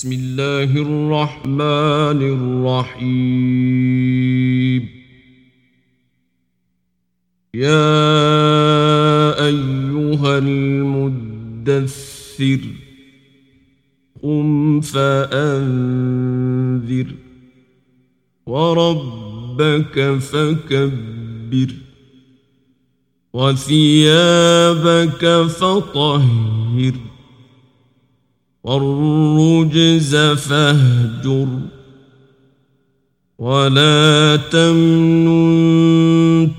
بسم الله الرحمن الرحيم. يا أيها المدثر قم فأنذر وربك فكبر وثيابك فطهر. والرجز فاهجر ولا تمنن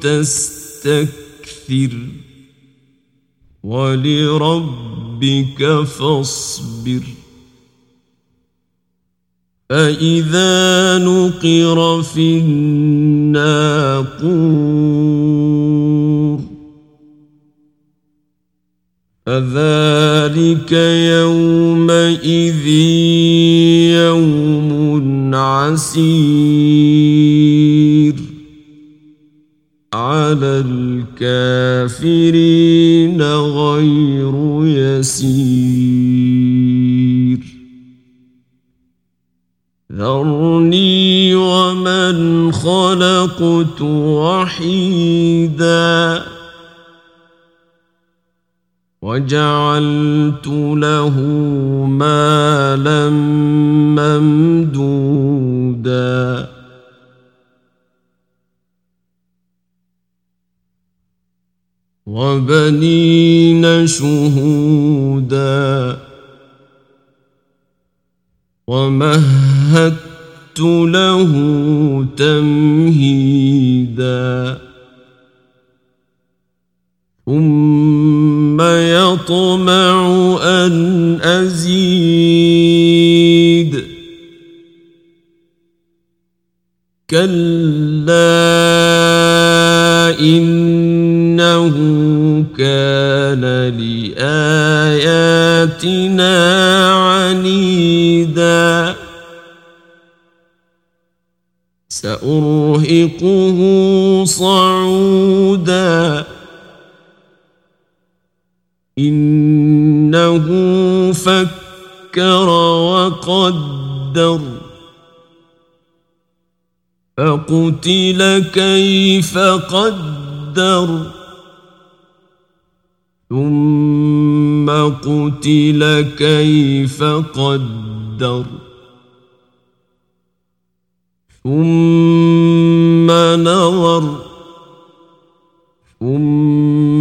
تستكثر ولربك فاصبر فإذا نقر في الناقور فذلك يومئذ يوم عسير على الكافرين غير يسير. ذرني ومن خلقت وحيداً. وجعلت له مالا ممدودا. وبنين شهودا. ومهدت له تمهيدا. ثم يطمع أن أزيد. كلا إنه كان لآياتنا عنيدا. سأرهقه صعودا. إنه فكر وقدر فقتل كيف قدر ثم قتل كيف قدر ثم نظر ثم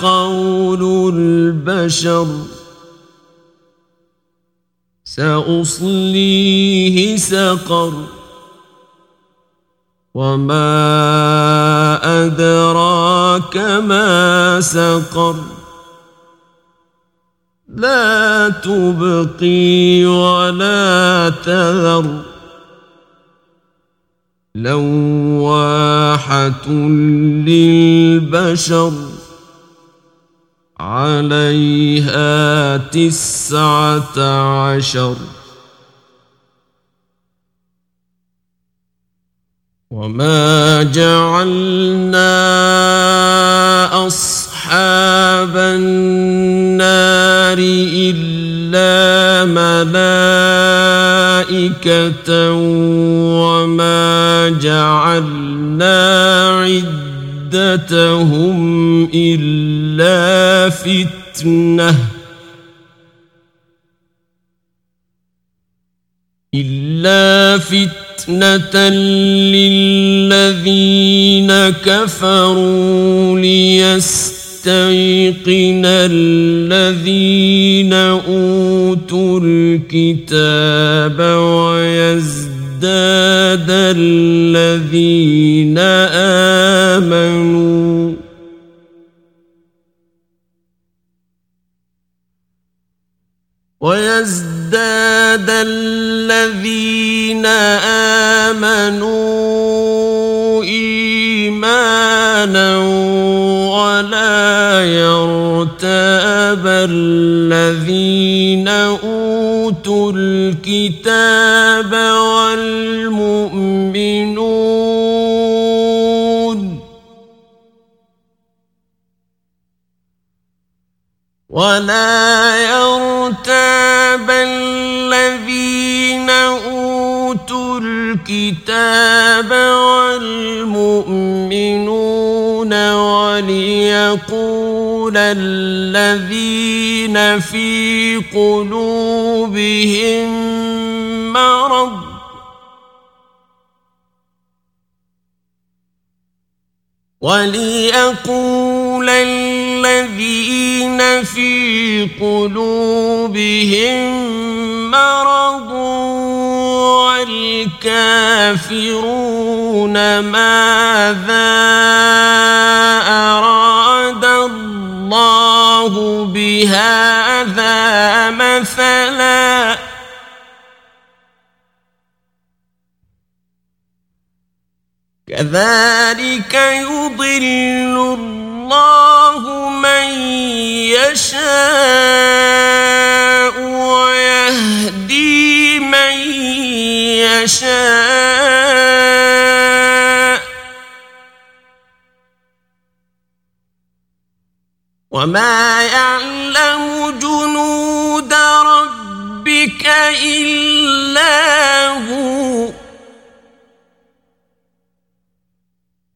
قول البشر. سأصليه سقر. وما أدراك ما سقر. لا تبقي ولا تذر. لواحة للبشر عليها تسعة عشر. وما جعلنا أصحاب النار إلا ملائكة وما جعلنا عدتهم إلا فتنة. إلا فتنة للذين كفروا ليستيقن الذين أوتوا الكتاب ويزداد الذين آمنوا. ويزداد يزداد الذين آمنوا إيمانا الذين أوتوا الكتاب والمؤمنون ولا يرتاب الذين أوتوا الكتاب والمؤمنون وليقول الذين في قلوبهم مرض. وليقول الذين في قلوبهم مرض والكافرون ماذا الله بهذا مثلا. كذلك يضل الله من يشاء ويهدي من يشاء. وما يعلم جنود ربك إلا هو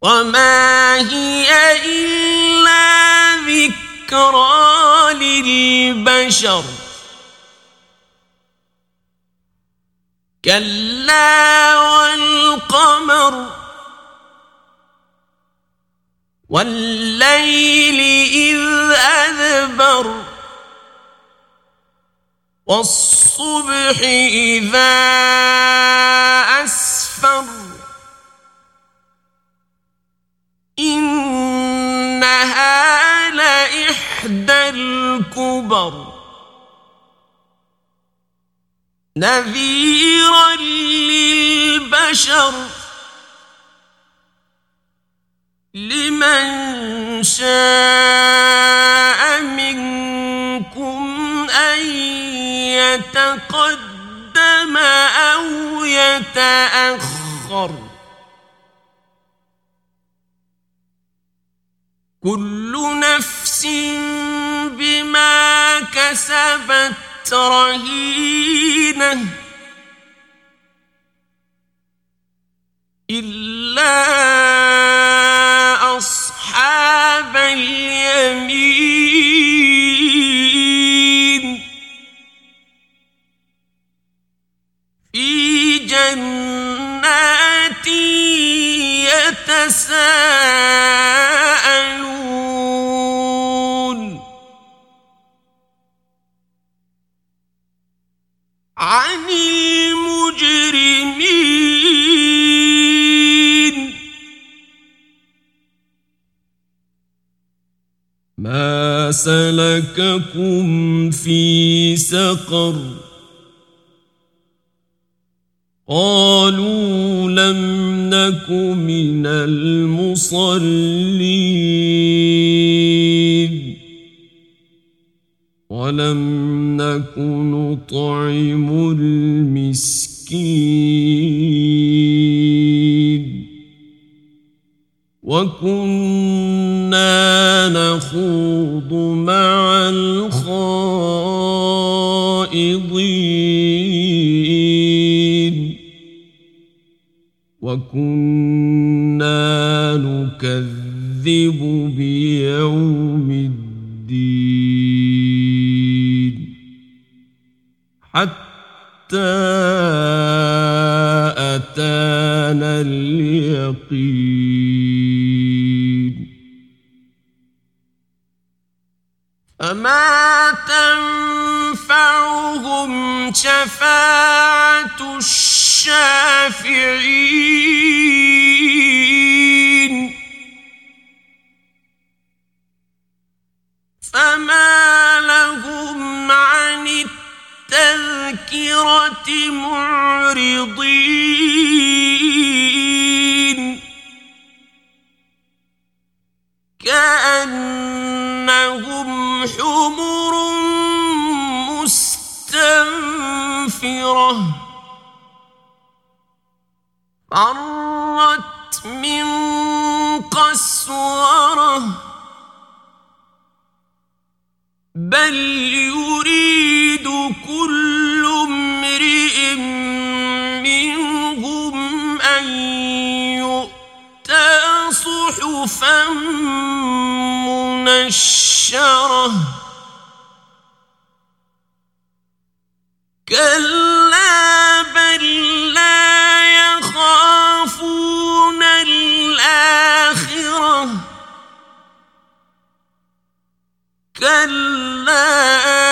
وما هي إلا ذكرى للبشر كلا والقمر والليل إذ أدبر والصبح إذا أسفر إنها لإحدى الكبر نذيرا للبشر لمن شاء منكم أن يتقدم أو يتأخر. كل نفس بما كسبت رهينة. سلككم في سقر قالوا لم نك من المصلين وكنا نخوض مع الخائضين. وكنا نكذب بيوم الدين. حتى أتانا اليقين. فما تنفعهم شفاعة الشافعين مستنفرة فرت من قسورة. بل يريد كل امرئ منهم أن يؤتى صحفا منشرة. كلا بل لا يخافون الآخرة. كلا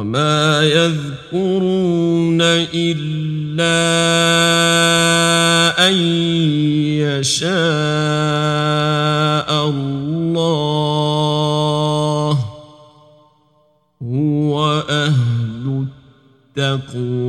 وما يذكرون إلا أن يشاء الله. هو أهل التقوى.